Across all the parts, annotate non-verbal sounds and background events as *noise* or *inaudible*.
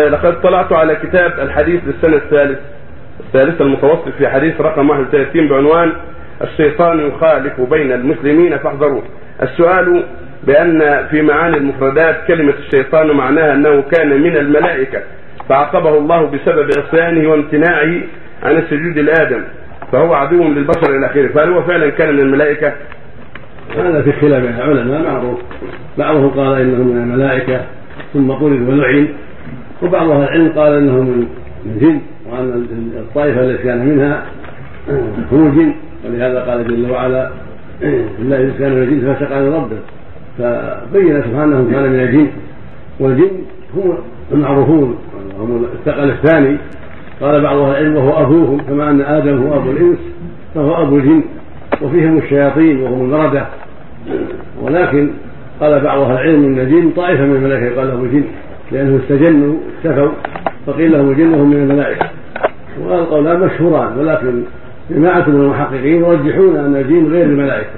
آه، لقد طلعت على كتاب الحديث للسنة الثالث الثالثة المتوسط في حديث رقم 31 بعنوان الشيطان يخالف بين المسلمين فاحذروه. السؤال بأن في معاني المفردات كلمة الشيطان معناها أنه كان من الملائكة فعاقبه الله بسبب عصيانه وامتناعه عن السجود لآدم فهو عدو للبشر إلى آخره فهل هو فعلا كان من الملائكة؟ هذا في خلاف العلماء معروف بعضهم قال إنه من الملائكة ثم طرد ولعن وبعض أهل العلم قال إنه من الجن وأن الطائفة التي كان منها هم الجن ولهذا قال جل وعلا الا إذا كان من الجن فسق عن ربه. فبين سبحانه أنه كان من الجن. والجن هم المعروفون هم الثقل الثاني. قال بعض أهل العلم وهو أبوهم كما أن آدم هو أبو الإنس فهو أبو الجن. وفيهم الشياطين وهم المردة ولكن قال بعض أهل العلم إن الجن طائفة من الملائكة قال لهم الجن لانهم استجنوا اختفوا فقيل لهم الجن وهم من الملائكة. وهذا القولان مشهوران ولكن جماعة من المحققين يرجحون أن الجن غير الملائكة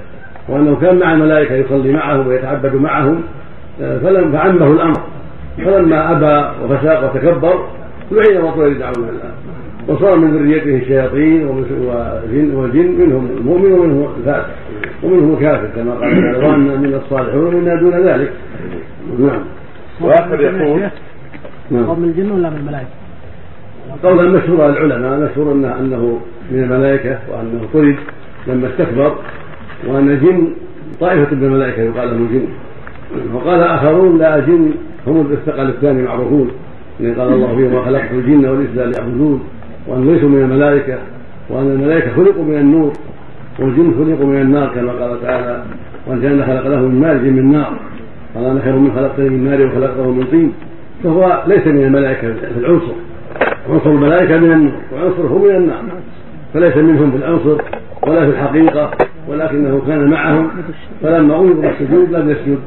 وأنه كان مع الملائكة يصلي معهم ويتعبد معهم فلم فعمه الأمر. فلما أبى وفساق وتكبر لعن وطرد عن الله وصار من ذريته الشياطين والجن والجن منهم المؤمن ومنهم الفاسق. ومنهم الكافر كما قال *coughs* تعالى وان من الصالحون ومنا دون ذلك. نعم. واخر يقول نعم. من الجن ولا من الملائكة؟ قولا مشهورا العلماء مشهور انه أنه من الملائكة وأنه طرد لما استكبر وأن الجن طائفة من الملائكة يقال لهم الجن وقال آخرون لا الجن هم الثقل الثاني معروفون يعني قال الله فيهم وخلقت الجن والإنس ليعبدون. وأن ليسوا من الملائكة وأن الملائكة خلقوا من النور والجن خلقوا من النار كما قال تعالى كان خلق له من مارج من نار قال أنا خير من خلقتني من نار وخلقته من طين. فهو ليس من الملائكة في العنصر عنصر الملائكة من النور وعنصره من النار فليس منهم في العنصر ولا في الحقيقة ولكنه كان معهم فلما أمر بالسجود لم يسجد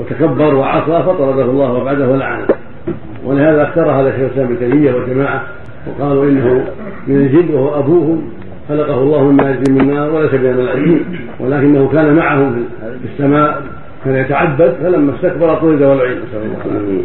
وتكبر وعصى فطرده الله وبعده ولعنه ولهذا اختار هذا شيخ الإسلام ابن تيمية والجماعة وقالوا إنه من الجن وهو أبوهم خلقه الله من ماء من نار وليس من الملائكه ولكنه كان معهم في السماء كان يتعبد فلما استكبر طرد ولعن نسال الله